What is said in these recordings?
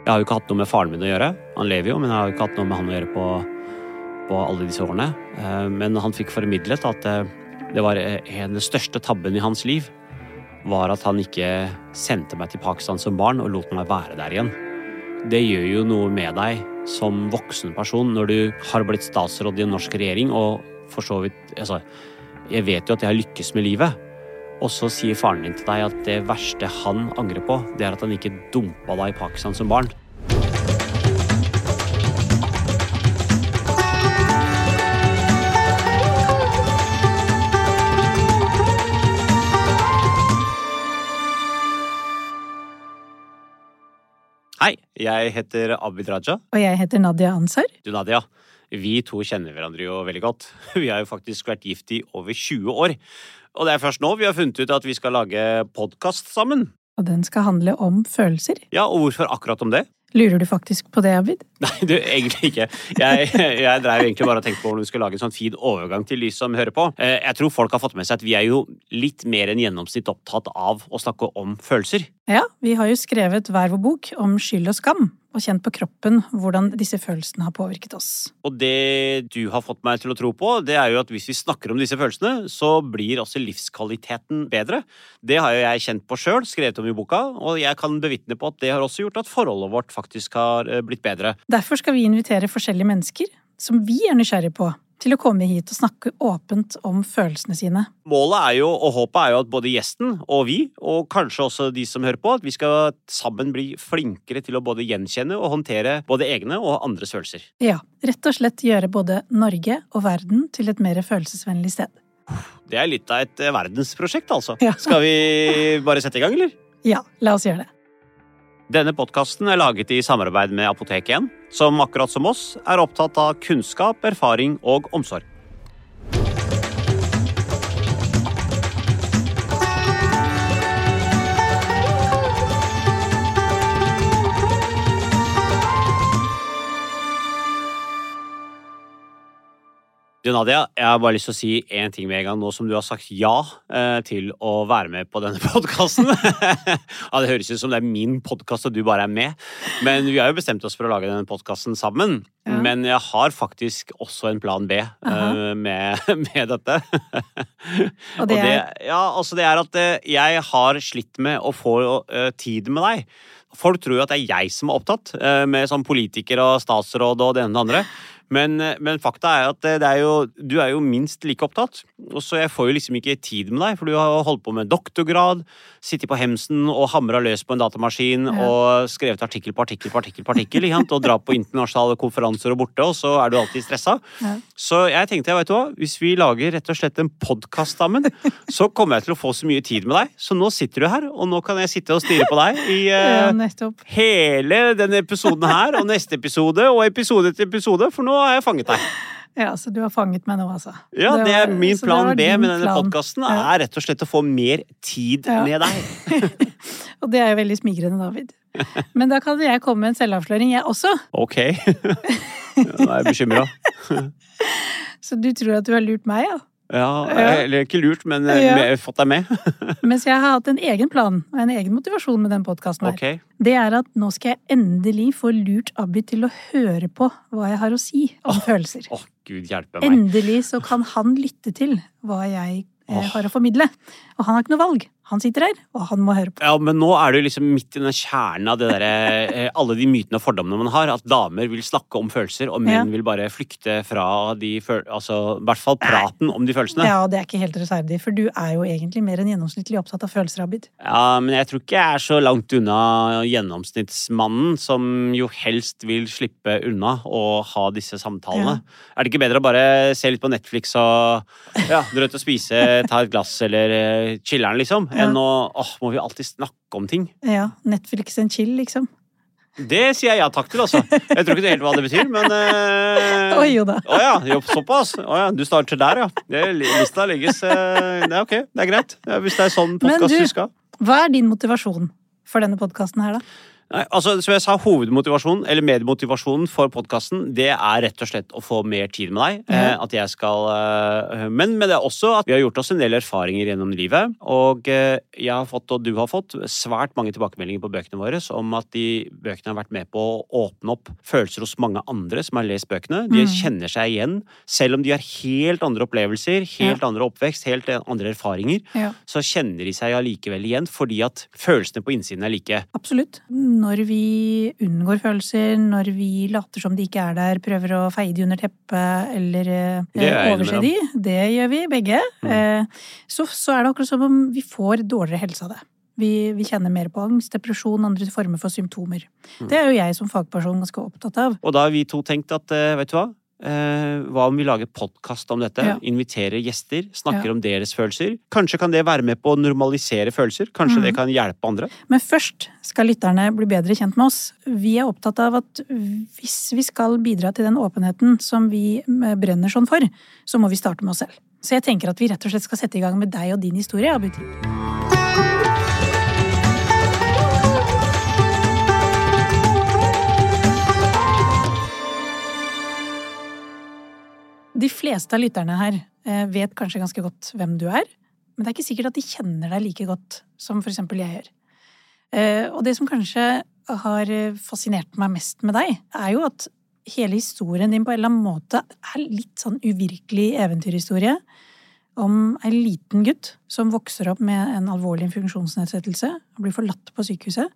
Jeg har jo ikke hatt noe med faren min å gjøre. Han lever jo, men jeg har jo ikke hatt noe med han å gjøre på, på alle disse årene. Eh, Men han fikk formidlet at eh, det var en av den største tabben i hans liv var at han ikke sendte meg til Pakistan som barn og lot meg være der igjen. Det gjør jo noe med deg som voksen person når du har blitt statsråd i en norsk regjering og for så vidt Altså, jeg vet jo at jeg har lykkes med livet. Og så sier faren din til deg at det verste han angrer på, det er at han ikke dumpa deg i Pakistan som barn. Hei, jeg heter Abid Raja. Og jeg heter Nadia Ansar. Du, Nadia, vi to kjenner hverandre jo veldig godt. Vi har jo faktisk vært gift i over 20 år. Og det er først nå vi har funnet ut at vi skal lage podkast sammen. Og den skal handle om følelser. Ja, og hvorfor akkurat om det? Lurer du faktisk på det, Abid? Nei, du, egentlig ikke. Jeg, jeg drev egentlig bare og tenkte på hvordan vi skulle lage en sånn fin overgang til de som hører på. Eh, Jeg tror folk har fått med seg at vi er jo litt mer enn gjennomsnitt opptatt av å snakke om følelser. Ja, vi har jo skrevet hver vår bok om skyld og skam, og kjent på kroppen hvordan disse følelsene har påvirket oss. Og det du har fått meg til å tro på, det er jo at hvis vi snakker om disse følelsene, så blir også livskvaliteten bedre. Det har jo jeg kjent på sjøl, skrevet om i boka, og jeg kan bevitne på at det har også gjort at forholdet vårt faktisk har eh, blitt bedre. Derfor skal vi invitere forskjellige mennesker som vi er nysgjerrige på, til å komme hit og snakke åpent om følelsene sine. Målet er jo, og håpet er jo at både gjesten og vi, og kanskje også de som hører på, at vi skal sammen bli flinkere til å både gjenkjenne og håndtere både egne og andres følelser. Ja, rett og slett gjøre både Norge og verden til et mer følelsesvennlig sted. Det er litt av et eh, verdensprosjekt, altså. Ja. Skal vi bare sette i gang, eller? Ja, la oss gjøre det. Denne podkasten er laget i samarbeid med Apotek 1, som akkurat som oss er opptatt av kunnskap, erfaring og omsorg. Du, Nadia, jeg har bare lyst til å si én ting med en gang, nå som du har sagt ja eh, til å være med på denne podkasten. ja, det høres ut som det er min podkast og du bare er med, men vi har jo bestemt oss for å lage denne podkasten sammen. Ja. Men jeg har faktisk også en plan B eh, med, med dette. Og det er Ja, altså det er at eh, jeg har slitt med å få uh, tid med deg. Folk tror jo at det er jeg som er opptatt, uh, med sånn politiker og statsråd og det ene og det andre. Men, eh, men fakta er at det er jo, du er jo minst like opptatt. Og så jeg får jo liksom ikke tid med deg, for du har holdt på med doktorgrad, sittet på hemsen og hamra løs på en datamaskin Ja. og skrevet artikkel på artikkel på artikkel på artikkel, og dra på internasjonale konferanser og borte, og så er du alltid stressa. Ja. Så jeg tenkte, vet du hva, hvis vi lager rett og slett en podkast sammen, så kommer jeg til å få så mye tid med deg. Så nå sitter du her, og nå kan jeg sitte og stirre på deg i uh, ja, hele denne episoden her, og neste episode, og episode etter episode, for nå har jeg fanget deg. Ja, så du har fanget meg nå, altså. Ja, det var- min er min plan B med denne podkasten, Ja. er rett og slett å få mer tid Ja. med deg. Og det er jo veldig smigrende, David. Men da kan jeg komme med en selvavsløring, jeg også. Ok. Nå er jeg bekymra. Så du tror at du har lurt meg, ja? Ja, Ja. eller ikke lurt, men eh, Ja. fått deg med. Mens jeg har hatt en egen plan og en egen motivasjon med den podkasten her. Okay. Det er at nå skal jeg endelig få lurt Abid til å høre på hva jeg har å si om følelser. Oh, gud hjelpe meg. Endelig så kan han lytte til hva jeg eh, har å formidle. Og han har ikke noe valg. Han sitter her, og han må høre på. Ja, men nå er du liksom midt i den kjernen av det derre eh, Alle de mytene og fordommene man har. At damer vil snakke om følelser, og menn Ja. vil bare flykte fra de følelsene Altså, i hvert fall praten om de følelsene. Ja, det er ikke helt rettferdig, for du er jo egentlig mer enn gjennomsnittlig opptatt av følelser, Abid. Ja, men jeg tror ikke jeg er så langt unna gjennomsnittsmannen, som jo helst vil slippe unna å ha disse samtalene. Er det ikke bedre å bare se litt på Netflix og ja, dra ut og spise, ta et glass eller eh, chiller'n, liksom? Enn å åh, må vi alltid snakke om ting? Ja, Netflix and chill, liksom. Det sier jeg ja takk til, altså. Jeg tror ikke det helt hva det betyr, men eh, Oi, jo da. Å ja, jo, såpass. Å ja, du starter der, ja. Det, lista legges eh, Det er ok, det er greit. Hvis det er sånn Men podkast du- du skal. Hva er din motivasjon for denne podkasten her, da? Nei, altså, som jeg sa, Hovedmotivasjonen eller medmotivasjonen for podkasten det er rett og slett å få mer tid med deg. Mm. Eh, at jeg skal, eh, men, men det er også at vi har gjort oss en del erfaringer gjennom livet. Og eh, jeg har fått, og du har fått, svært mange tilbakemeldinger på bøkene våre om at de bøkene har vært med på å åpne opp følelser hos mange andre som har lest bøkene. De Mm. kjenner seg igjen. Selv om de har helt andre opplevelser, helt andre oppvekst, helt andre erfaringer, Ja. så kjenner de seg allikevel igjen fordi at følelsene på innsiden er like. Absolutt. Når vi unngår følelser, når vi later som de ikke er der, prøver å feie de under teppet eller eh, er overse de, det gjør vi begge, Mm. eh, så, så er det akkurat som om vi får dårligere helse av det. Vi, vi kjenner mer på angst, depresjon, andre former for symptomer. Mm. Det er jo jeg som fagperson ganske opptatt av. Og da har vi to tenkt at, eh, vet du hva? Eh, hva om vi lager podkast om dette? Ja. Inviterer gjester, snakker Ja. om deres følelser? Kanskje kan det være med på å normalisere følelser? Kanskje mm. det kan hjelpe andre? Men først skal lytterne bli bedre kjent med oss. Vi er opptatt av at hvis vi skal bidra til den åpenheten som vi eh, brenner sånn for, så må vi starte med oss selv. Så jeg tenker at vi rett og slett skal sette i gang med deg og din historie, Abuti. De fleste av lytterne her eh, vet kanskje ganske godt hvem du er, men det er ikke sikkert at de kjenner deg like godt som for eksempel jeg gjør. Eh, Og det som kanskje har eh, fascinert meg mest med deg, er jo at hele historien din på en eller annen måte er litt sånn uvirkelig eventyrhistorie om en liten gutt som vokser opp med en alvorlig funksjonsnedsettelse og blir forlatt på sykehuset,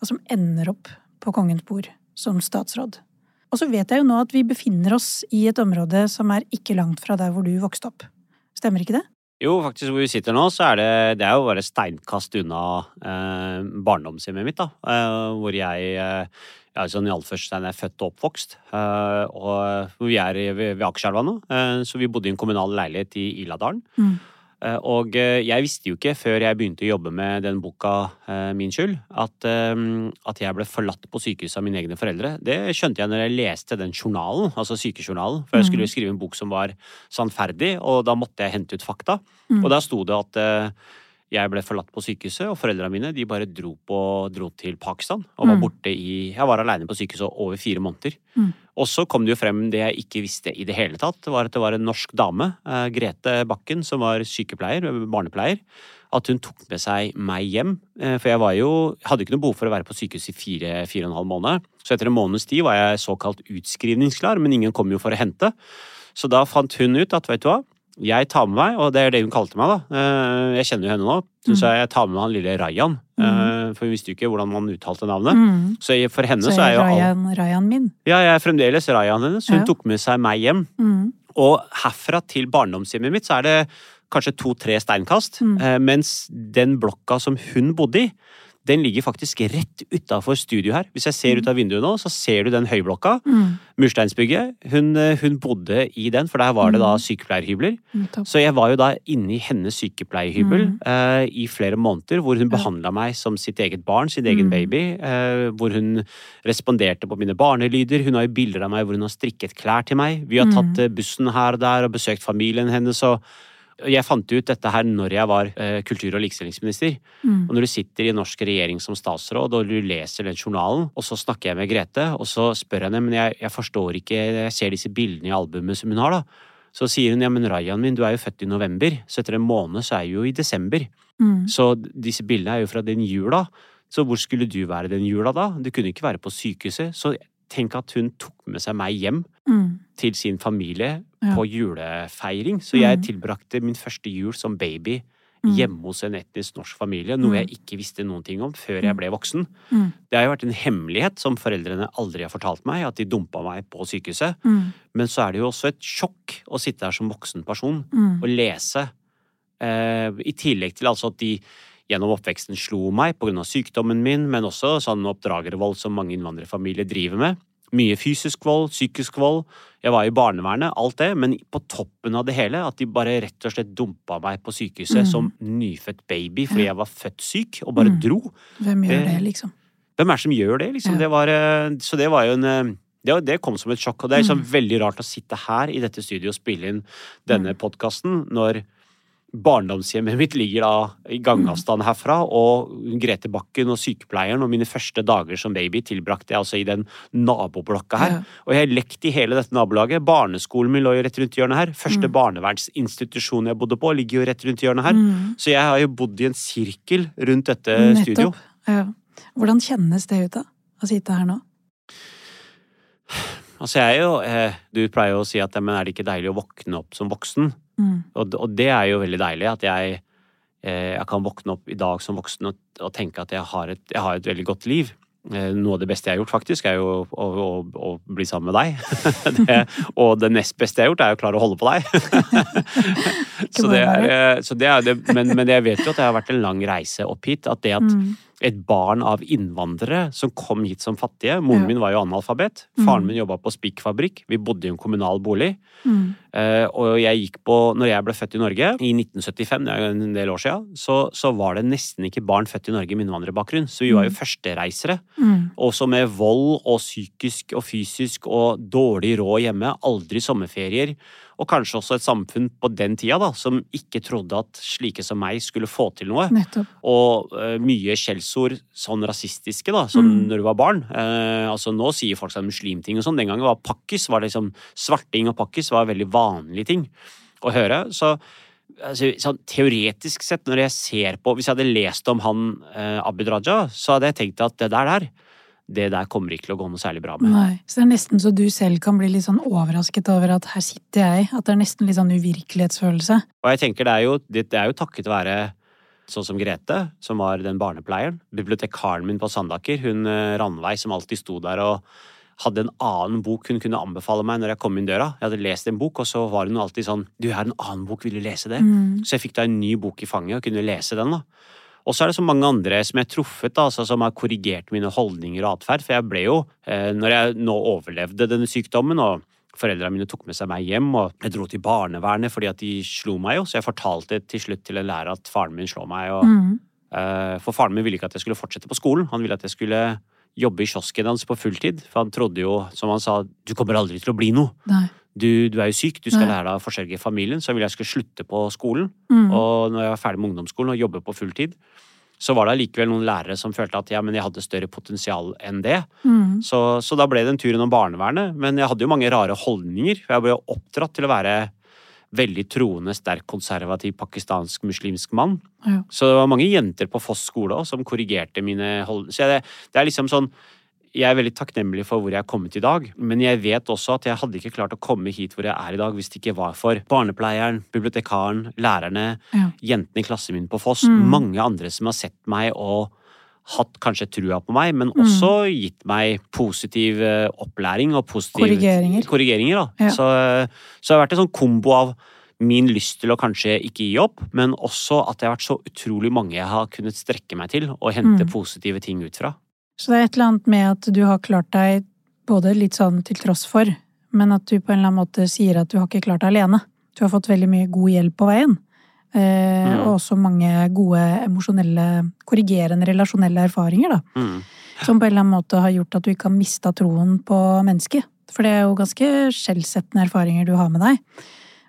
og som ender opp på kongens bord som statsråd. Og så vet jeg jo nå at vi befinner oss i et område som er ikke langt fra der hvor du vokste opp. Stemmer ikke det? Jo, faktisk hvor vi sitter nå, så er det, det er jo bare steinkast unna eh, barndomshjemmet mitt, da. Eh, hvor jeg eh, ja, sånn i Alferstein er født og oppvokst. Eh, og vi er ved, ved Akerselva nå, eh, så vi bodde i en kommunal leilighet i Iladalen. Mm. Eh, Og eh, jeg visste jo ikke før jeg begynte å jobbe med den boka eh, Min skyld, at, eh, at jeg ble forlatt på sykehuset av mine egne foreldre. Det skjønte jeg når jeg leste den journalen, altså sykejournalen. For jeg skulle Mhm. skrive en bok som var sannferdig, og da måtte jeg hente ut fakta. Mm. Og da sto det at jeg ble forlatt på sykehuset, og foreldrene mine de bare dro, på, dro til Pakistan. Og var Mm. borte i Jeg var aleine på sykehuset over fire måneder. Mm. Og så kom det jo frem det jeg ikke visste i det hele tatt. Var at det var en norsk dame, eh, Grete Bakken, som var sykepleier, eh, barnepleier. At hun tok med seg meg hjem. eh, For jeg var jo, hadde ikke noe behov for å være på sykehus i fire, fire og en halv måned. Så etter en måneds tid var jeg såkalt utskrivningsklar, men ingen kom jo for å hente. Så da fant hun ut at vet du hva, jeg tar med meg, og det er det hun kalte meg, da. Eh, Jeg kjenner jo henne nå. Så Mm. sa jeg jeg tar med meg han lille Rayan. Mm. For hun visste jo ikke hvordan man uttalte navnet. Mm. Så for henne Så så, er jo all... Rayan, Rayan min. Ja, jeg er fremdeles Rayan hennes. Hun Ja. tok med seg meg hjem. Mm. Og herfra til barndomshjemmet mitt så er det kanskje to-tre steinkast. Mm. eh, Mens den blokka som hun bodde i, den ligger faktisk rett utafor studio her. Hvis jeg ser ut av vinduet nå, så ser du den høyblokka. Mm. Mursteinsbygget. Hun, eh, hun bodde i den, for der var det da Mm. sykepleierhybler. Mm. Så jeg var jo da inne i hennes sykepleierhybel Mm. eh, i flere måneder, hvor hun behandla meg som sitt eget barn, sin egen Mm. baby. Eh, hvor hun responderte på mine barnelyder. Hun har jo bilder av meg hvor hun har strikket klær til meg. Vi har Mm. tatt bussen her og der og besøkt familien hennes. og jeg fant ut dette her når jeg var eh, kultur- og likestillingsminister. Mm. Og når du sitter i norsk regjering som statsråd og du leser den journalen, og så snakker jeg med Grete, og så spør jeg henne men jeg, jeg forstår ikke, jeg ser disse bildene i albumet som hun har, da. Så sier hun ja, men Rayan min, du er jo født i november, så etter en måned så er jeg jo i desember. Mm. Så disse bildene er jo fra den jula. Så hvor skulle du være den jula da? Du kunne ikke være på sykehuset. Så tenk at hun tok med seg meg hjem Mm. til sin familie Ja. på julefeiring. Så jeg Mm. tilbrakte min første jul som baby Mm. hjemme hos en etnisk norsk familie, noe Mm. jeg ikke visste noen ting om før jeg ble voksen. Mm. Det har jo vært en hemmelighet som foreldrene aldri har fortalt meg, at de dumpa meg på sykehuset. Mm. Men så er det jo også et sjokk å sitte her som voksen person Mm. og lese. Eh, I tillegg til altså at de gjennom oppveksten slo meg pga. sykdommen min, men også sånn oppdragervold som mange innvandrerfamilier driver med. Mye fysisk vold, psykisk vold. Jeg var i barnevernet, alt det. Men på toppen av det hele, at de bare rett og slett dumpa meg på sykehuset Mm. som nyfødt baby fordi jeg var født syk, og bare Mm. dro. Hvem gjør Det- liksom? Hvem er det som gjør det, liksom? Ja. Det var, eh, så det var jo en eh, det, kom som et sjokk. Og det er liksom Mm. veldig rart å sitte her i dette studioet og spille inn denne podkasten når barndomshjemmet mitt ligger da i gangavstand herfra, og Grete Bakken og sykepleieren og mine første dager som baby tilbrakte jeg altså i den naboblokka her. Ja. Og jeg har lekt i hele dette nabolaget. Barneskolen min lå jo rett rundt hjørnet her. Første Mm. barnevernsinstitusjon jeg bodde på, ligger jo rett rundt hjørnet her. Mm. Så jeg har jo bodd i en sirkel rundt dette Nettopp. studio. Ja. Hvordan kjennes det ut, da? Å sitte her nå? Altså jeg er jo, eh, Du pleier jo å si at men er det ikke deilig å våkne opp som voksen? Mm. Og, og det er jo veldig deilig at jeg, eh, jeg kan våkne opp i dag som voksen og, og tenke at jeg har, et, jeg har et veldig godt liv. Eh, Noe av det beste jeg har gjort, faktisk, er jo å, å, å bli sammen med deg. det, og det nest beste jeg har gjort, er å klare å holde på deg. så det er, eh, så det er det, men, men jeg vet jo at det har vært en lang reise opp hit. At det at Mm. Et barn av innvandrere som kom hit som fattige Moren Ja. min var jo analfabet. Mm. Faren min jobba på spikkfabrikk. Vi bodde i en kommunal bolig. Mm. Uh, og jeg gikk på, når jeg ble født i Norge, i 1975, det er en del år siden, så, så var det nesten ikke barn født i Norge med innvandrerbakgrunn. Så vi var jo Mm. førstereisere. Mm. Også med vold og psykisk og fysisk og dårlig råd hjemme. Aldri sommerferier. Og kanskje også et samfunn på den tida da, som ikke trodde at slike som meg skulle få til noe. Nettopp. Og uh, mye skjellsord, sånn rasistiske, da, som Mm. når du var barn. Uh, altså Nå sier folk sånn muslimting og sånn. Den gangen var pakkis var liksom Svarting og pakkis var veldig vanlige ting å høre. Så altså, sånn teoretisk sett, når jeg ser på Hvis jeg hadde lest om han eh, Abid Raja, så hadde jeg tenkt at det der der, det der kommer ikke til å gå noe særlig bra med. Nei. Så det er nesten så du selv kan bli litt sånn overrasket over at her sitter jeg. At det er nesten litt sånn uvirkelighetsfølelse. Og jeg tenker det er jo, det, er jo takket være sånn som Grete, som var den barnepleieren. Bibliotekaren min på Sandaker, hun Randveig, som alltid sto der og hadde en annen bok hun kunne anbefale meg når jeg kom inn døra. Jeg hadde lest en bok, og så var hun alltid sånn Du, jeg har en annen bok, vil du lese det? Mm. Så jeg fikk da en ny bok i fanget og kunne lese den. da. Og så er det så mange andre som jeg har truffet, da, altså, som har korrigert mine holdninger og atferd. For jeg ble jo, eh, når jeg nå overlevde denne sykdommen, og foreldrene mine tok med seg meg hjem, og jeg dro til barnevernet fordi at de slo meg jo, så jeg fortalte til slutt til en lærer at faren min slår meg. og Mm. Eh, For faren min ville ikke at jeg skulle fortsette på skolen. Han ville at jeg skulle jobbe i kiosken hans på fulltid. For han trodde jo, som han sa, du kommer aldri til å bli noe. Nei. Du, du er jo syk, du skal lære deg å forsørge familien. Så ville jeg skulle slutte på skolen. Mm. Og når jeg var ferdig med ungdomsskolen og jobbe på fulltid, så var det allikevel noen lærere som følte at ja, men jeg hadde større potensial enn det. Mm. Så, så da ble det en tur innom barnevernet. Men jeg hadde jo mange rare holdninger. For jeg ble oppdratt til å være veldig troende, sterk, konservativ, pakistansk, muslimsk mann. Ja. Så det var mange jenter på Foss skole også som korrigerte mine holdninger. Så jeg, det er liksom sånn jeg er veldig takknemlig for hvor jeg er kommet i dag, men jeg vet også at jeg hadde ikke klart å komme hit hvor jeg er i dag hvis det ikke var for barnepleieren, bibliotekaren, lærerne, Ja. jentene i klassen min på Foss, Mm. mange andre som har sett meg og hatt kanskje trua på meg, men Mm. også gitt meg positiv eh, opplæring og positive Korrigeringer. korrigeringer. Ja. Så, så det har vært en sånn kombo av min lyst til å kanskje ikke gi opp, men også at det har vært så utrolig mange jeg har kunnet strekke meg til og hente Mm. positive ting ut fra. Så det er et eller annet med at du har klart deg både litt sånn til tross for, men at du på en eller annen måte sier at du har ikke klart deg alene. Du har fått veldig mye god hjelp på veien. Eh, Mm. Og også mange gode emosjonelle, korrigerende, relasjonelle erfaringer, da. Mm. Som på en eller annen måte har gjort at du ikke har mista troen på mennesket. For det er jo ganske skjellsettende erfaringer du har med deg.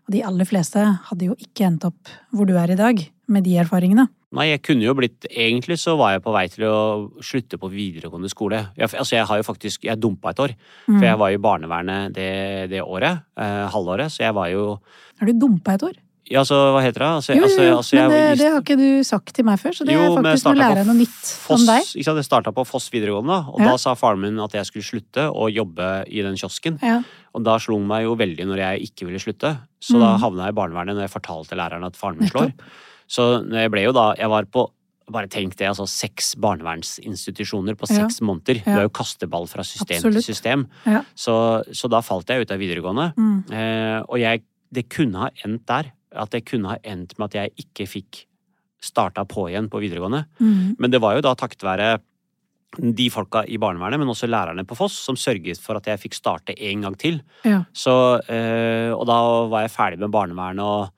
Og de aller fleste hadde jo ikke endt opp hvor du er i dag, med de erfaringene. Nei, jeg kunne jo blitt Egentlig så var jeg på vei til å slutte på videregående skole. Jeg, altså, jeg har jo faktisk Jeg dumpa et år. Mm. For jeg var i barnevernet det, det året. Eh, halvåret. Så jeg var jo Har du dumpa et år? Ja, altså, hva heter det? Altså, Jo, jo, altså, jo. altså, men det, jeg- det har ikke du sagt til meg før, så det Jo, er faktisk å lære noe nytt Foss, om deg. Ikke sant? Jeg starta på Foss videregående, og Ja. da sa faren min at jeg skulle slutte å jobbe i den kiosken. Ja. Og da slo han meg jo veldig når jeg ikke ville slutte. Så da Mhm. havna jeg i barnevernet når jeg fortalte læreren at faren min slår. Nettopp. Så jeg ble jo da Jeg var på bare tenk det, altså seks barnevernsinstitusjoner på Ja. seks måneder. Du Ja. er jo kasteball fra system Absolutt. til system. Ja. Så, så da falt jeg ut av videregående. Mm. Eh, og jeg, det kunne ha endt der. At det kunne ha endt med at jeg ikke fikk starta på igjen på videregående. Mm. Men det var jo da takket være de folka i barnevernet, men også lærerne på Foss, som sørget for at jeg fikk starte en gang til. Ja. Så, eh, og da var jeg ferdig med barnevernet og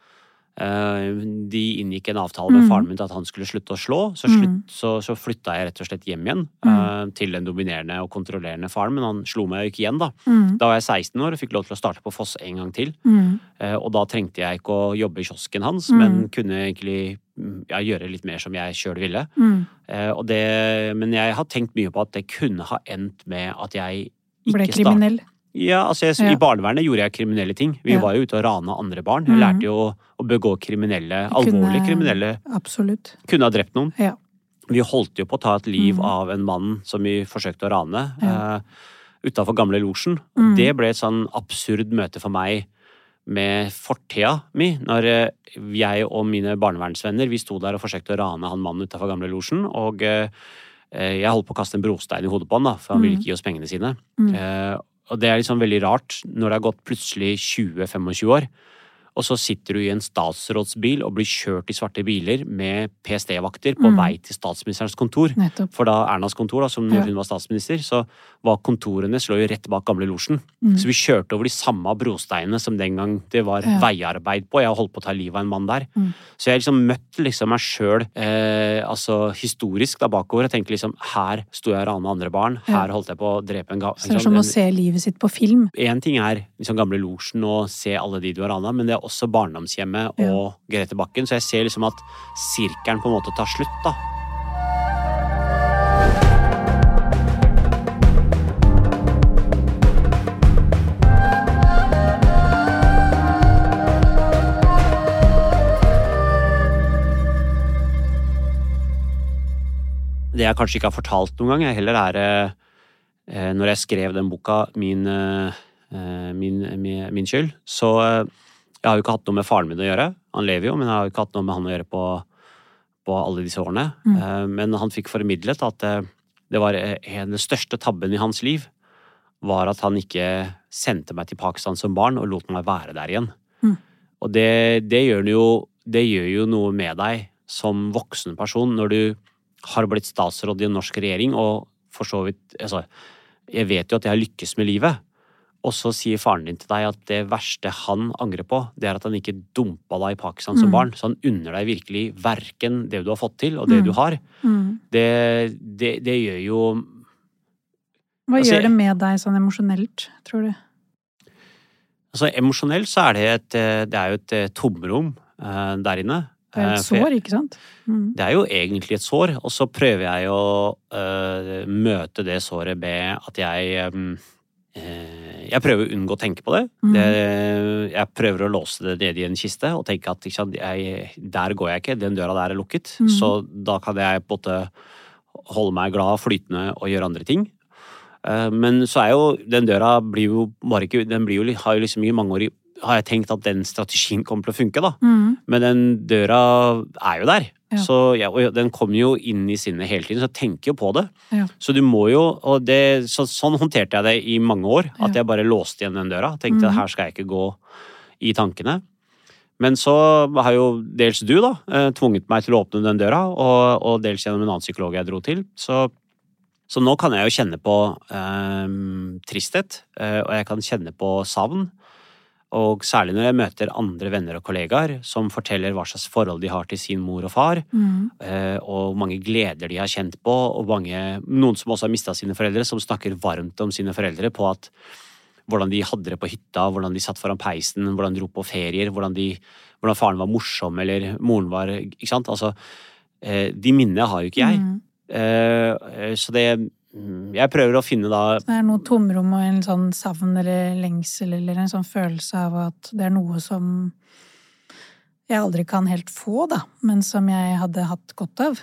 De inngikk en avtale med Mm. faren min til at han skulle slutte å slå. Så, Mm. slutt, så, så flytta jeg rett og slett hjem igjen mm. til den dominerende og kontrollerende faren. Men han slo meg jo ikke igjen, da. Mm. Da var jeg 16 år og fikk lov til å starte på Foss en gang til. Mm. Eh, Og da trengte jeg ikke å jobbe i kiosken hans, Mm. men kunne egentlig mm, ja, gjøre litt mer som jeg sjøl ville. Mm. Eh, Og det, men jeg har tenkt mye på at det kunne ha endt med at jeg ikke Ble kriminell. Ja, altså jeg. I barnevernet gjorde jeg kriminelle ting. Vi var jo ute og rana andre barn. Jeg Mhm. lærte jo å, begå kriminelle, alvorlige kriminelle Absolutt. Kunne ha drept noen. Ja. Vi holdt jo på å ta et liv mm. av en mann som vi forsøkte å rane. Ja. uh, Utafor Gamle Losjen. Mm. Det ble et sånn absurd møte for meg med fortida mi. Når eh, jeg og mine barnevernsvenner vi sto der og forsøkte å rane han mannen utafor Gamle Losjen. Og eh, eh, jeg holdt på å kaste en brostein i hodet på han, da, for han ville Mhm. ikke gi oss pengene sine. Mm. Eh, og det er liksom veldig rart når det har gått plutselig 20-25 år, og så sitter du i en statsrådsbil og blir kjørt i svarte biler med PST-vakter på Mm. vei til statsministerens kontor. Nettopp. For da Ernas kontor, da, som Ja. hun var statsminister, så var kontorene slå jo rett bak Gamle Losjen. Mm. Så vi kjørte over de samme brosteinene som den gang det var Ja. veiarbeid på. Jeg har holdt på å ta livet av en mann der. Mm. Så jeg liksom møtte liksom meg sjøl eh, altså historisk da bakover. Jeg tenkte liksom her sto jeg og rana andre barn. Ja. Her holdt jeg på å drepe en ga... Så det er som å se livet sitt på film. Én ting er liksom Gamle Losjen og se alle de du har rana, men det er også barndomshjemmet Ja. og Grete Bakken. Så jeg ser liksom at sirkelen på en måte tar slutt, da. Det jeg kanskje ikke har fortalt noen gang, jeg heller er eh, Når jeg skrev den boka, min, eh, min, min, min skyld, så eh, Jeg har jo ikke hatt noe med faren min å gjøre. Han lever jo, men jeg har jo ikke hatt noe med han å gjøre på, på alle disse årene. Mm. Eh, Men han fikk formidlet at eh, det var eh, en den største tabben i hans liv var at han ikke sendte meg til Pakistan som barn og lot meg være der igjen. Mm. Og det, det, gjør jo, det gjør jo noe med deg som voksen person når du har blitt statsråd i en norsk regjering, og for så vidt altså, Jeg vet jo at jeg har lykkes med livet. Og så sier faren din til deg at det verste han angrer på, det er at han ikke dumpa deg i Pakistan som Mm. barn. Så han unner deg virkelig verken det du har fått til, og det Mm. du har. Mm. Det, det, det gjør jo Hva Altså, gjør det med deg sånn emosjonelt, tror du? Altså Emosjonelt så er det et, eh, det er jo et eh, tomrom eh, der inne. Det er Eh, et for jeg- sår, ikke sant? Mm. Det er jo egentlig et sår, og så prøver jeg å uh, møte det såret med at jeg um, uh, Jeg prøver å unngå å tenke på det. Mm. det. Jeg prøver å låse det ned i en kiste og tenke at sant, jeg, der går jeg ikke, den døra der er lukket. Mm. Så da kan jeg på en måte holde meg glad, flytende og gjøre andre ting. Uh, Men så er jo den døra blir jo bare ikke Den blir jo, har jo liksom i mange år i- har jeg tenkt at den strategien kommer til å funke, da. Mm. Men den døra er jo der. Ja. Så ja, og den kommer jo inn i sinnet hele tiden, så jeg tenker jo på det. Ja. Så du må jo, og det, så, Sånn håndterte jeg det i mange år. At jeg bare låste igjen den døra. Tenkte at her skal jeg ikke gå i tankene. Men så har jo dels du da eh, tvunget meg til å åpne den døra, og, og dels gjennom en annen psykolog jeg dro til. Så, så nå kan jeg jo kjenne på eh, tristhet, eh, og jeg kan kjenne på savn. Og særlig når jeg møter andre venner og kollegaer som forteller hva slags forhold de har til sin mor og far, Mm. og hvor mange gleder de har kjent på, og mange, noen som også har mista sine foreldre, som snakker varmt om sine foreldre på at hvordan de hadde det på hytta, hvordan de satt foran peisen, hvordan de dro på ferier, hvordan, de, hvordan faren var morsom, eller moren var Ikke sant? Altså, eh, de minnene har jo ikke jeg. Mm. Eh, så det Jeg prøver å finne da Det er noe tomrom og en sånn savn eller lengsel eller en sånn følelse av at det er noe som jeg aldri kan helt få, da, men som jeg hadde hatt godt av.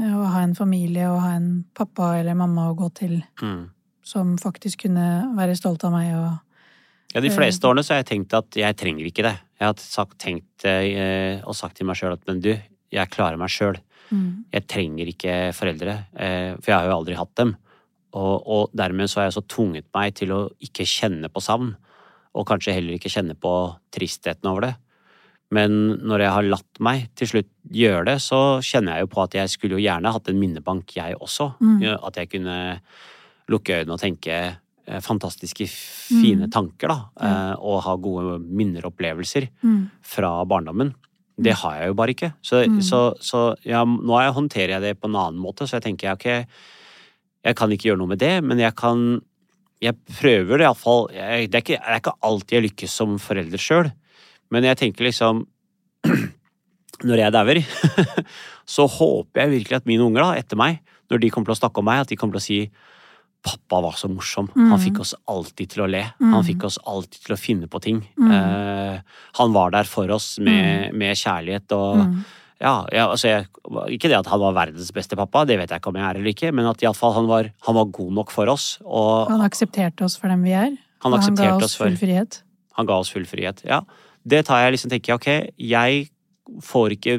Å ha en familie og ha en pappa eller mamma å gå til mm, som faktisk kunne være stolt av meg og Ja, De fleste årene så har jeg tenkt at jeg trenger ikke det. Jeg har sagt, tenkt eh, og sagt til meg sjøl at men du, jeg klarer meg sjøl. mm, Jeg trenger ikke foreldre, eh, for jeg har jo aldri hatt dem. Og, og dermed så har jeg så tvunget meg til å ikke kjenne på savn, og kanskje heller ikke kjenne på tristheten over det. Men når jeg har latt meg til slutt gjøre det, så kjenner jeg jo på at jeg skulle jo gjerne hatt en minnebank, jeg også. Mm. At jeg kunne lukke øynene og tenke eh, fantastiske, fine Mm. tanker, da. Eh, Og ha gode minner og opplevelser mm, fra barndommen. Det har jeg jo bare ikke. Så, Mm. så, så ja, nå er- håndterer jeg det på en annen måte, så jeg tenker ok, jeg kan ikke gjøre noe med det, men jeg kan Jeg prøver det iallfall. Det, er ikke- det er ikke alltid jeg lykkes som forelder sjøl, men jeg tenker liksom Når jeg dauer, så håper jeg virkelig at mine unger, da, etter meg, når de kommer til å snakke om meg, at de kommer til å si Pappa var så morsom. Han Mm. fikk oss alltid til å le. Mm. Han fikk oss alltid til å finne på ting. Mm. Eh, han var der for oss med, med kjærlighet og Mm. Ja, ja, altså jeg, Ikke det at han var verdens beste pappa, det vet jeg ikke om jeg er eller ikke, men at i alle fall han var, han var god nok for oss. Og Han aksepterte oss for dem vi er. han og han ga oss oss for full frihet. Han ga oss full frihet. Ja. Det tar jeg liksom tenker jeg, ok, jeg får ikke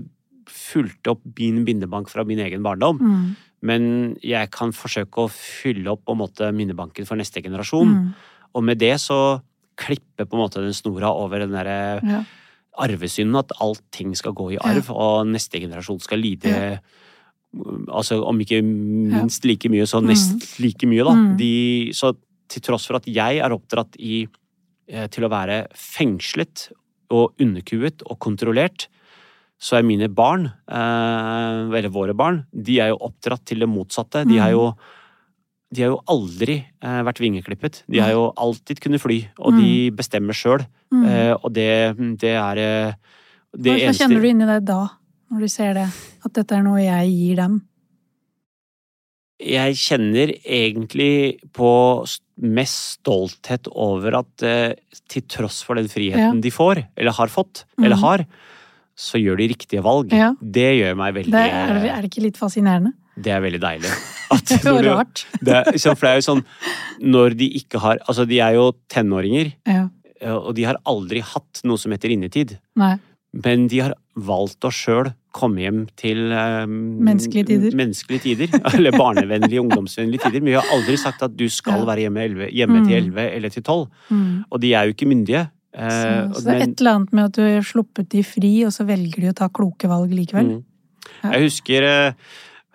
fulgt opp min bindebank fra min egen barndom, Mm. men jeg kan forsøke å fylle opp på en måte minnebanken for neste generasjon. Mm. Og med det så klippe på en måte den snora over den derre Ja. Arvesynden, at allting skal gå i arv, og neste generasjon skal lide Ja. Altså om ikke minst like mye, så nest like mye, da. Mm. De, så til tross for at jeg er oppdratt i, eh, til å være fengslet og underkuet og kontrollert, så er mine barn, eh, eller våre barn, de er jo oppdratt til det motsatte. De er har jo de har jo aldri eh, vært vingeklippet. De har jo alltid kunnet fly, og de bestemmer sjøl. Mm. Eh, og det, det er eh, det Hva, hva eneste kjenner du inni deg da, når du ser det? At dette er noe jeg gir dem? Jeg kjenner egentlig på mest stolthet over at eh, til tross for den friheten Ja. de får, eller har fått, mm. eller har, så gjør de riktige valg. Ja. Det gjør meg veldig Det er, er det ikke litt fascinerende? Det er veldig deilig. At Det er jo rart. Det for det er jo sånn Når de ikke har Altså, de er jo tenåringer, Ja. eh, og de har aldri hatt noe som heter innetid. Nei. Men de har valgt å sjøl komme hjem til um, Menneskelige tider. menneskelige tider. Eller barnevennlige, ungdomsvennlige tider. Men vi har aldri sagt at du skal være hjemme, 11, hjemme til elleve 11 eller til 12. Mm. Og de er jo ikke myndige. Så, uh, så det er men- et eller annet med at du har sluppet de fri, og så velger de å ta kloke valg likevel. Mm. Ja. Jeg husker eh,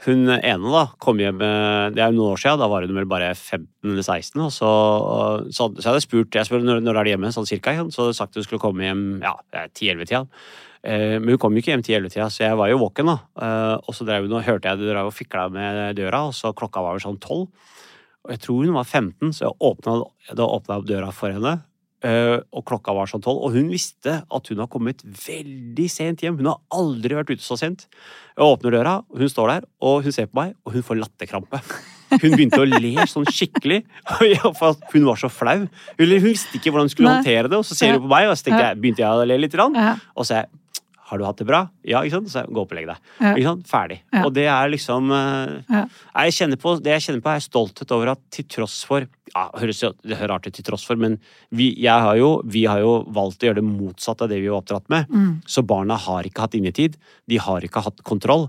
hun ene da kom hjem eh, Det er jo noen år siden, da var hun vel bare 15 eller 16. Og så, så, så hadde jeg spurt jeg spurte når, når er de hjemme, sånn cirka. Så hadde sagt hun skulle komme hjem ja, 10-11-tida. Eh, Men hun kom jo ikke hjem til 11-tida, så jeg var jo våken. da. Eh, Og så hun og hørte jeg det drev og fikla med døra, og så klokka var vel sånn 12. Og jeg tror hun var 15, så jeg åpna, opp døra for henne. Eh, Og klokka var sånn 12, og hun visste at hun har kommet veldig sent hjem. Hun har aldri vært ute så sent. Jeg åpner døra, hun står der, og hun ser på meg, og hun får latterkrampe. Hun begynte å le sånn skikkelig, for hun var så flau. Hun visste ikke hvordan hun skulle håndtere det, og så ser hun på meg, og så jeg, begynte jeg å le litt. Og så er jeg har du hatt det bra? Ja, ikke sant? Så gå opp og legg deg. Ja. Ikke sant? Ferdig. Ja. Og det er liksom eh, Ja. jeg kjenner på, Det jeg kjenner på, er stolthet over at til tross for ja, høres det høres rart ut til tross for, men vi, jeg har jo, vi har jo valgt å gjøre det motsatte av det vi var oppdratt med. Mm. Så barna har ikke hatt innetid. De har ikke hatt kontroll.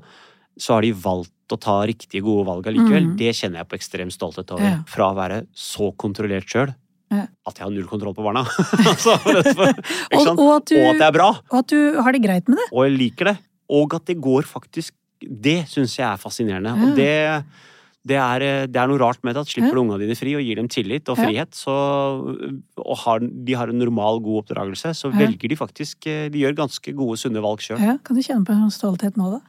Så har de valgt å ta riktige, gode valg allikevel. Mm. Det kjenner jeg på ekstrem stolthet over. Fra å være så kontrollert sjøl. At jeg har null kontroll på barna. altså, for, Og, og, at du, og at det er bra. og at du har det greit med det. Og jeg liker det. Og at det går faktisk Det syns jeg er fascinerende. Og det, det, er, det er noe rart med det. at Slipper du ungene dine fri og gir dem tillit og frihet, så, og har, de har en normal, god oppdragelse, så velger de faktisk De gjør ganske gode, sunne valg sjøl. Ja, kan du kjenne på en stolthet nå, da?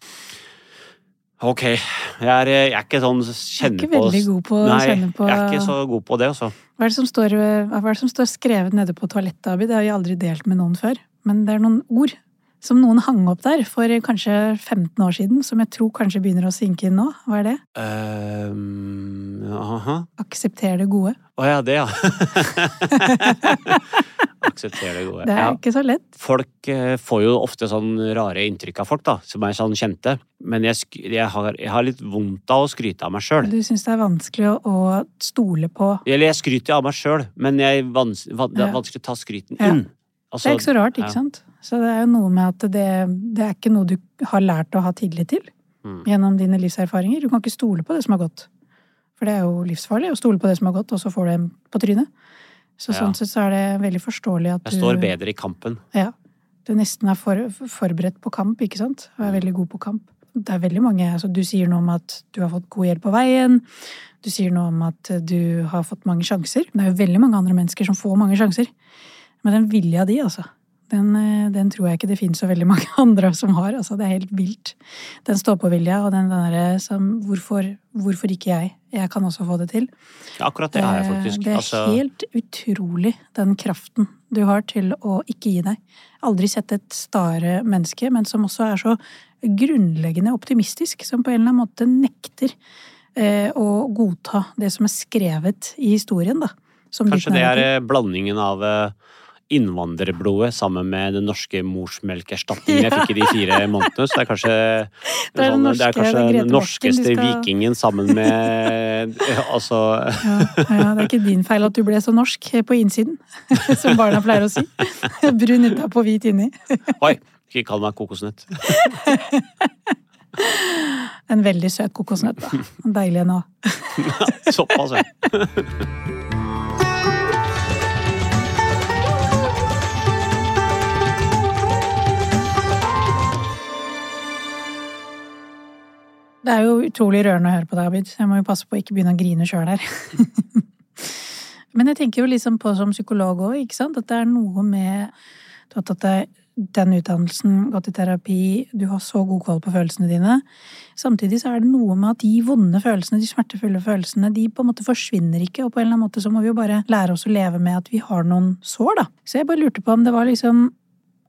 Ok. Jeg er, jeg er ikke sånn Du er ikke veldig god på å Nei, kjenne på jeg er ikke så god på det, altså. Hva er det som står, hva er det som står skrevet nede på toalettet, Abid? Det har jeg aldri delt med noen før. Men det er noen ord som noen hang opp der for kanskje 15 år siden, som jeg tror kanskje begynner å synke inn nå. Hva er det? Ehm, aha. Aksepter det gode. Å ja, det, ja. Aksepter det gode. Det er ja. ikke så lett. Folk eh, får jo ofte sånn rare inntrykk av folk, da, som er sånn kjente. Men jeg, jeg, har, jeg har litt vondt av å skryte av meg sjøl. Du syns det er vanskelig å, å stole på Eller jeg skryter av meg sjøl, men jeg vans van det er Ja. vanskelig å ta skryten Ja. Inn. Det Altså, er ikke så rart, ikke ja. sant? Så det er jo noe med at det, det er ikke noe du har lært å ha tillit til Mm. gjennom dine livserfaringer. Du kan ikke stole på det som har gått. For det er jo livsfarlig å stole på det som har gått, og så får du en på trynet. Så Ja. sånn sett så er det veldig forståelig at du Jeg står bedre i kampen. Ja. Du nesten er for, forberedt på kamp, ikke sant? Og er veldig god på kamp. Det er veldig mange, altså Du sier noe om at du har fått god hjelp på veien. Du sier noe om at du har fått mange sjanser. Det er jo veldig mange andre mennesker som får mange sjanser. Men den vilja di, altså. Den, eh, den, tror jeg ikke det finnes så veldig mange andre som har. Altså, det er helt vilt. Den stå-på-vilja og den derre som hvorfor, hvorfor, ikke jeg? Jeg kan også få det til. Ja, akkurat det har jeg faktisk. Det er altså... helt utrolig, den kraften du har til å ikke gi deg. Aldri sett et stare menneske, men som også er så grunnleggende optimistisk. Som på en eller annen måte nekter eh, å godta det som er skrevet i historien, da. Kanskje det er eh, blandingen av eh innvandrerblodet sammen med den norske morsmelkerstatningen jeg fikk i de fire månedene. Så det er kanskje, det er, sånn, norske, det er kanskje den norskeste skal... vikingen sammen med Altså ja, ja, det er ikke din feil at du ble så norsk på innsiden, som barna pleier å si. Brun utapå, hvit inni. Oi, ikke kall meg kokosnøtt. En veldig søt kokosnøtt, da. Deilig en òg. Såpass, ja. Det er jo utrolig rørende å høre på deg, Abid. Jeg må jo passe på å ikke begynne å grine sjøl her. Men jeg tenker jo liksom på som psykolog òg, ikke sant, at det er noe med Du har tatt deg den utdannelsen, gått i terapi, du har så god koll på følelsene dine. Samtidig så er det noe med at de vonde følelsene, de smertefulle følelsene, de på en måte forsvinner ikke, og på en eller annen måte så må vi jo bare lære oss å leve med at vi har noen sår, da. Så jeg bare lurte på om det var liksom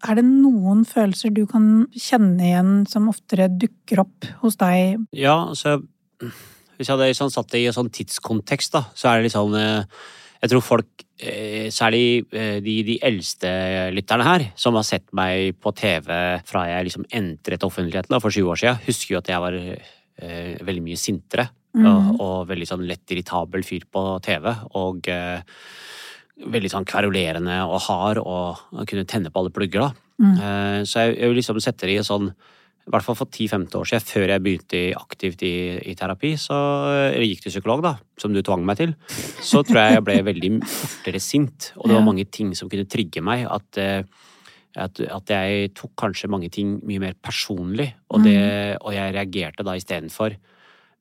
er det noen følelser du kan kjenne igjen som oftere dukker opp hos deg? Ja, altså Hvis jeg hadde liksom satt det i en sånn tidskontekst, da, så er det litt sånn eh, Jeg tror folk, eh, særlig eh, de, de eldste lytterne her, som har sett meg på TV fra jeg liksom entret offentligheten da, for 20 år siden, husker jo at jeg var eh, veldig mye sintere. Mm. Og, og, veldig sånn lett irritabel fyr på TV. Og eh, veldig sånn kverulerende og hard og kunne tenne på alle plugger, da. Mm. Eh, så jeg, jeg liksom setter i sånn i hvert fall for 10-15 år siden, før jeg begynte aktivt i, i, terapi, så, eller gikk til psykolog, da, som du tvang meg til, så tror jeg jeg ble veldig fortere sint. Og det var mange ting som kunne trigge meg. At, eh, at, at jeg tok kanskje mange ting mye mer personlig, og, det, mm. og jeg reagerte da istedenfor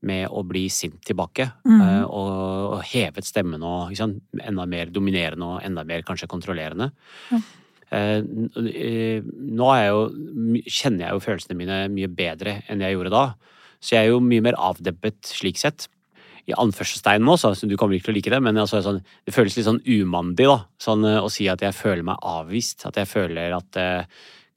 med å bli sint tilbake. Mm. Uh, og, og, hevet stemmen og liksom, enda mer dominerende og enda mer kanskje kontrollerende. Mm. Uh, nå jo, kjenner jeg jo følelsene mine mye bedre enn jeg gjorde da. Så jeg er jo mye mer avdempet slik sett. I anførselstegn nå, så du kommer ikke til å like det, men altså, sånn, det føles litt sånn umandig da, sånn, å si at jeg føler meg avvist. At jeg føler at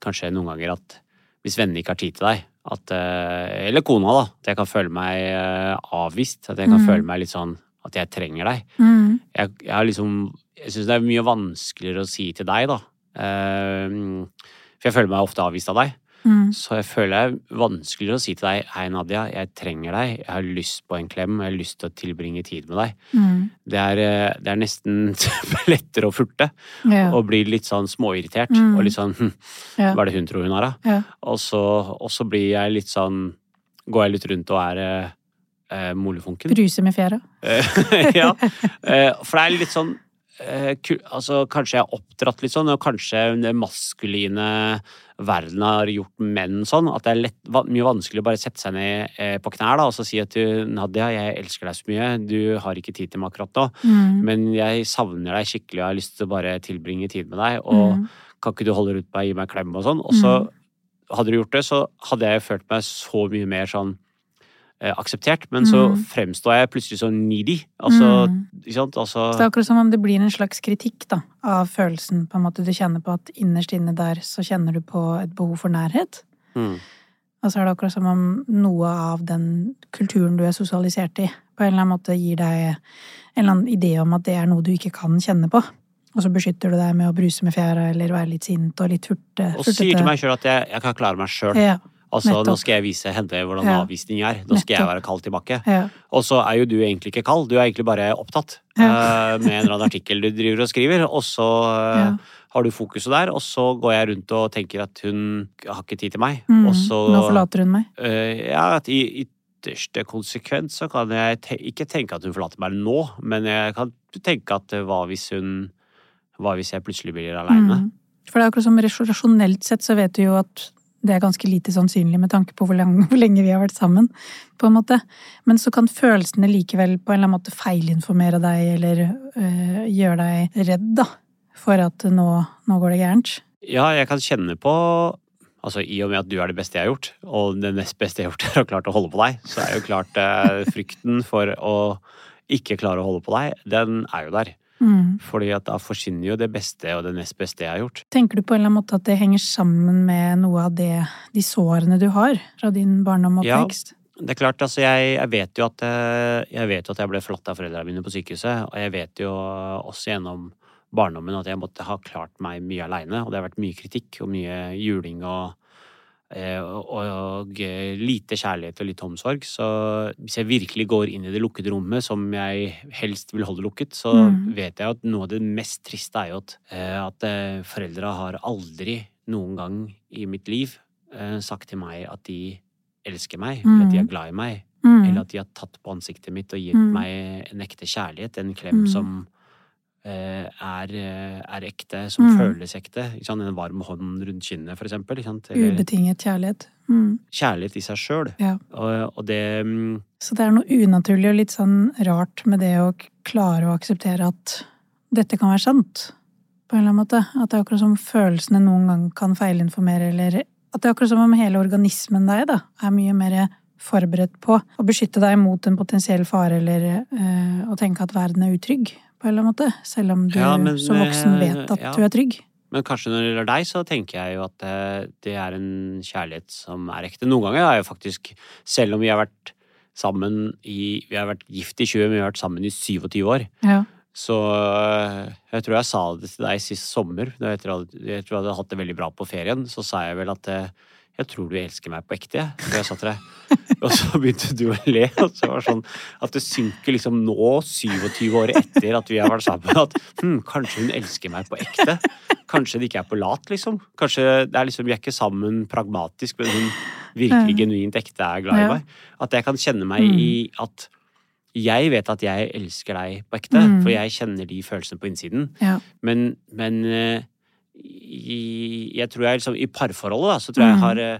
kanskje noen ganger at hvis vennene ikke har tid til deg, at eh, Eller kona, da. At jeg kan føle meg eh, avvist. At jeg kan mm. føle meg litt sånn at jeg trenger deg. Mm. Jeg, jeg har liksom Jeg syns det er mye vanskeligere å si til deg, da. Eh, for jeg føler meg ofte avvist av deg. Mm. Så jeg føler det er vanskeligere å si til deg Hei, Nadia, jeg trenger deg. Jeg har lyst på en klem, jeg har lyst til å tilbringe tid med deg. Mm. Det, er, eh, det, er, nesten lettere å furte ja. og bli litt sånn småirritert. Mm. Og litt sånn hm, ja. Hva er det hun tror hun har, da? Ja. Og, så, og, så, blir jeg litt sånn Går jeg litt rundt og er eh, eh molefonken. Bruse med fjæra. ja. Eh, for det er litt sånn altså, kanskje jeg er oppdratt litt sånn, og kanskje den maskuline verden har gjort menn sånn. At det er lett, mye vanskelig å bare sette seg ned eh, på knær da, og så si at du, Nadia, jeg elsker deg så mye, du har ikke tid til meg akkurat nå, mm. men jeg savner deg skikkelig og har lyst til å bare tilbringe tid med deg, og mm. kan ikke du holde rundt meg, gi meg en klem og sånn? Og så mm. hadde du gjort det, så hadde jeg følt meg så mye mer sånn Eh, akseptert, men så mm. fremstår jeg plutselig så needy. Altså, mm. ikke sant? Altså... Så det er akkurat som om det blir en slags kritikk da, av følelsen. på en måte Du kjenner på at innerst inne der så kjenner du på et behov for nærhet. Mm. Og så er det akkurat som om noe av den kulturen du er sosialisert i, på en eller annen måte gir deg en eller annen idé om at det er noe du ikke kan kjenne på. Og så beskytter du deg med å bruse med fjæra eller være litt sint og litt hurtig Og sier til meg sjøl at jeg, jeg, kan klare meg sjøl. Ja. Altså, Nettopp. nå skal jeg vise henne hvordan ja. avvisning er. Nå skal jeg være kald tilbake. Ja. Og så er jo du egentlig ikke kald, du er egentlig bare opptatt ja. uh, med en eller annen artikkel du driver og skriver, og så uh, har du fokuset der, og så går jeg rundt og tenker at hun har ikke tid til meg. Mm. Og så Nå forlater hun meg. Uh, ja, at i, ytterste konsekvens så kan jeg te ikke tenke at hun forlater meg nå, men jeg kan tenke at hva hvis hun Hva hvis jeg plutselig blir aleine? Mm. For det er akkurat som rasjonelt sett så vet du jo at det er ganske lite sannsynlig med tanke på hvor, lang, hvor, lenge vi har vært sammen. på en måte. Men så kan følelsene likevel på en eller annen måte feilinformere deg eller øh, gjøre deg redd da, for at nå, nå, går det gærent. Ja, jeg kan kjenne på Altså, I og med at du er det beste jeg har gjort, og det nest beste jeg har gjort, er å klart å holde på deg, så er jo klart eh, frykten for å ikke klare å holde på deg, den er jo der. Mm. Fordi at da forsvinner jo det beste og det nest beste jeg har gjort. Tenker du på en eller annen måte at det henger sammen med noe av det, de sårene du har fra din barndom og oppvekst? Ja. Det er klart, altså jeg, jeg vet jo at eh, jeg vet jo at jeg ble forlatt av foreldrene mine på sykehuset, og jeg vet jo også gjennom barndommen at jeg måtte ha klart meg mye aleine, og det har vært mye kritikk og mye juling og, og, og eh, lite kjærlighet og litt omsorg. Så hvis jeg virkelig går inn i det lukkede rommet, som jeg helst vil holde lukket, så Mm. vet jeg at noe av det mest triste er jo at, eh, at eh, foreldra har aldri noen gang i mitt liv eh, sagt til meg at de elsker meg, eller at de Mm. er glad i meg. Mm. Eller at de har tatt på ansiktet mitt og gitt Mm. meg en ekte kjærlighet. En klem Mm. som eh, er, eh, er ekte, som Mm. føles ekte. En varm hånd rundt kinnet, for eksempel. Ubetinget kjærlighet. Mm. kjærlighet i seg sjøl. Ja. Og, og det mm, Så det er noe unaturlig og litt sånn rart med det å klare å akseptere at dette kan være sant, på en eller annen måte. At det er akkurat som følelsene noen gang kan feilinformere, eller at det er akkurat som om hele organismen deg da, er mye mer forberedt på å beskytte deg mot en potensiell fare, eller øh, å tenke at verden er utrygg, på en eller annen måte. Selv om du Ja, men, som voksen eh, vet at ja. du er trygg. Men kanskje når det gjelder deg, så tenker jeg jo at eh, det er en kjærlighet som er ekte. Noen ganger har jeg faktisk, selv om vi har vært sammen i Vi har vært gift i 20, men vi har vært sammen i 27 år. Ja. Så øh, jeg tror jeg sa det til deg sist sommer. Jeg tror jeg, hadde hatt det veldig bra på ferien. Så sa jeg vel at øh, jeg tror du elsker meg på ekte, jeg. Jeg sa til deg. Og så begynte du å le. Og så var det sånn at det synker liksom nå, 27 år etter at vi har vært sammen, at hm, kanskje hun elsker meg på ekte. Kanskje det ikke er på lat, liksom. Kanskje det er liksom, vi er ikke sammen pragmatisk, men hun virkelig genuint ekte er glad i meg. At jeg kan kjenne meg Mm. i at jeg vet at jeg elsker deg på ekte, Mm. for jeg kjenner de følelsene på innsiden. Ja. Men, men eh, i, jeg tror jeg liksom I parforholdet, da, så tror jeg jeg har eh,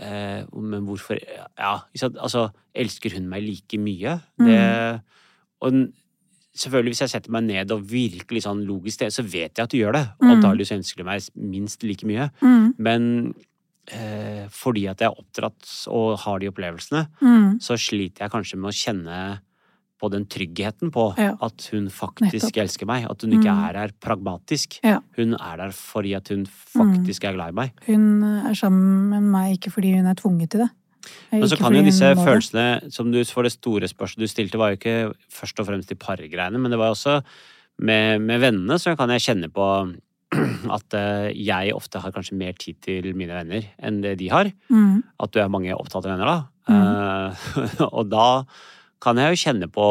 eh, Men hvorfor Ja, altså Elsker hun meg like mye? Det Og selvfølgelig, hvis jeg setter meg ned og virkelig sånn logisk det, så vet jeg at du gjør det. Og antagelig så ønsker du meg minst like mye. Mm. Men eh, fordi at jeg er oppdratt og har de opplevelsene, Mm. så sliter jeg kanskje med å kjenne på den tryggheten på Ja. at hun faktisk Nettopp. elsker meg. At hun ikke Mm. er her pragmatisk. Ja. Hun er der fordi at hun faktisk er glad i meg. Hun er sammen med meg ikke fordi hun er tvunget til det. Men så kan jo disse følelsene, som du for det store spørsmålet du stilte, var jo ikke først og fremst de pargreiene, men det var jo også med, med vennene, så kan jeg kjenne på at eh, jeg ofte har kanskje mer tid til mine venner enn det de har. Mm. At du er mange opptatte venner, da. Eh, og da kan jeg jo kjenne på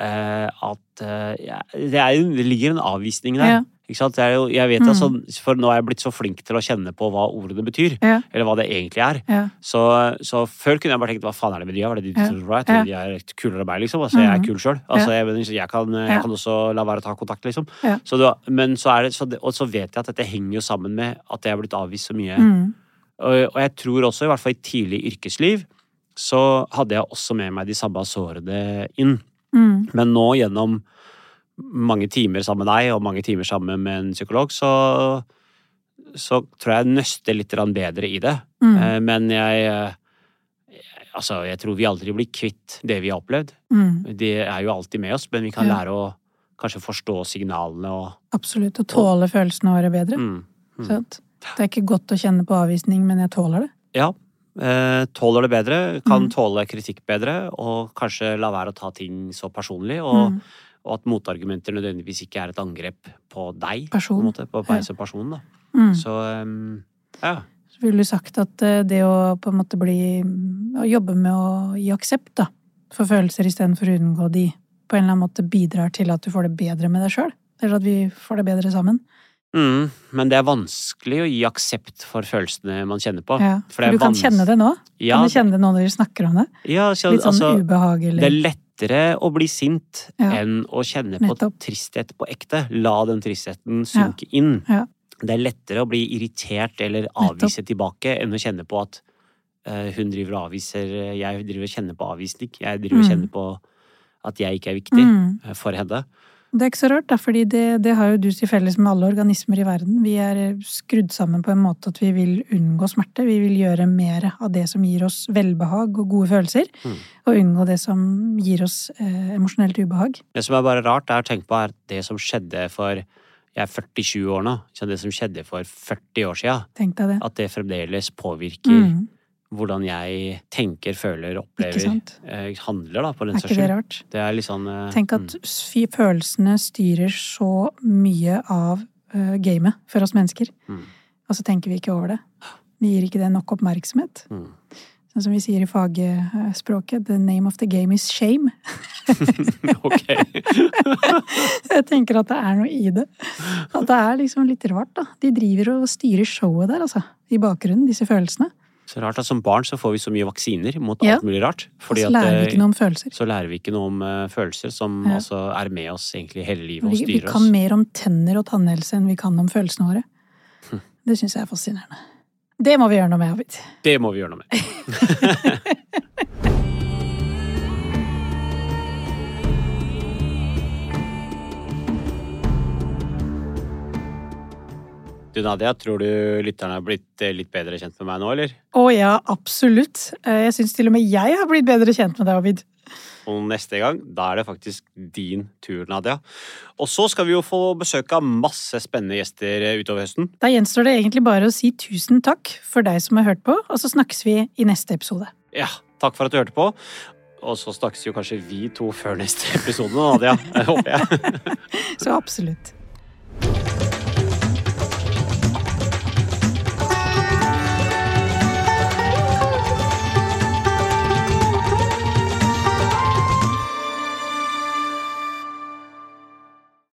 eh, at eh, det, er, det ligger en avvisning der. Ja. Ikke sant? Det jo, jeg vet Mm. altså, For nå er jeg blitt så flink til å kjenne på hva ordene betyr. Ja. Eller hva det egentlig er. Ja. Så, så før kunne jeg bare tenkt hva faen er det med de? Var det de Ja. Jeg de er kulere enn meg, liksom. Altså, jeg er Mhm. kul sjøl. Altså, jeg, jeg, kan, jeg kan også la være å ta kontakt, liksom. Så da, men så er det, så det, og så vet jeg at dette henger jo sammen med at jeg er blitt avvist så mye. Mm. Og, og jeg tror også, i hvert fall i tidlig yrkesliv, så hadde jeg også med meg de samme sårene inn. Mm. Men nå gjennom mange timer sammen med deg, og mange timer sammen med en psykolog, så, så tror jeg jeg nøster litt bedre i det. Mm. Eh, Men jeg eh, Altså, jeg tror vi aldri blir kvitt det vi har opplevd. Mm. Det er jo alltid med oss, men vi kan Ja. lære å kanskje forstå signalene og Absolutt. Og tåle følelsene våre bedre. mm, mm. Det er ikke godt å kjenne på avvisning, men jeg tåler det. Ja. Eh, tåler det bedre, kan Mm. tåle kritikk bedre, og kanskje la være å ta ting så personlig. Og, Mm. og at motargumenter nødvendigvis ikke er et angrep på deg, på, Person. en måte, på deg som person. Mm. Så ehm, ja. Så ville du sagt at eh, det å på en måte bli Å jobbe med å gi aksept da, for følelser istedenfor å unngå de, på en eller annen måte bidrar til at du får det bedre med deg sjøl? Eller at vi får det bedre sammen? Mm, men det er vanskelig å gi aksept for følelsene man kjenner på. Ja, For for det er du kan kjenne det nå? Ja, Kan du kjenne det nå når dere snakker om det? ja, så, Litt sånn altså, ubehag Det er lettere å bli sint Ja. enn å kjenne på tristhet på ekte. La den tristheten synke inn. Det er lettere å bli irritert eller avvise tilbake enn å kjenne på at uh, hun driver og avviser Jeg driver og kjenner på avvisning. Jeg driver og Mm. kjenner på at jeg ikke er viktig mm. eh, for henne. Det er ikke så rart, da, fordi det, det har jo du til felles med alle organismer i verden. Vi er skrudd sammen på en måte at vi vil unngå smerte. Vi vil gjøre mer av det som gir oss velbehag og gode følelser, Mm. og unngå det som gir oss eh, emosjonelt ubehag. Det som er bare rart, er å tenke på er det som skjedde for Jeg er 47 år nå. Så det som skjedde for 40 år sia, Tenk deg det. at det fremdeles påvirker Mm, hvordan jeg tenker, føler, opplever, eh, handler, da, på den Er ikke det rart? Sånn uh, Tenk at mm. følelsene styrer så mye av uh, gamet for oss mennesker. Mm. Og så tenker vi ikke over det. Vi gir ikke det nok oppmerksomhet. mm. Sånn som vi sier i fagspråket, the name of the game is shame. Ok. Jeg tenker at det er noe i det. At det er liksom litt rart, da. De driver og styrer showet der, altså. I bakgrunnen, disse følelsene. Så rart at som barn så får vi så mye vaksiner mot Ja. alt mulig rart. Fordi så lærer vi eh, ikke noe om følelser. så lærer vi ikke noe om eh, følelser som Ja. altså er med oss egentlig hele livet og styrer oss. vi kan oss. mer om tenner og tannhelse enn vi kan om følelsene våre. Hm. Det syns jeg er fascinerende. Det må vi gjøre noe med, Abid. Det må vi gjøre noe med. Du Nadia, tror du lytterne har blitt eh, litt bedre kjent med meg nå, eller? Å ja, absolutt. Eh, Jeg syns til og med jeg har blitt bedre kjent med deg, Abid. Og neste gang, da er det faktisk din tur, Nadia. Og så skal vi jo få besøk av masse spennende gjester eh, utover høsten. Da gjenstår det egentlig bare å si tusen takk for deg som har hørt på, og så snakkes vi i neste episode. Ja, takk for at du hørte på. Og så snakkes jo kanskje vi to før neste episode, Nadia. Håper jeg. Så absolutt.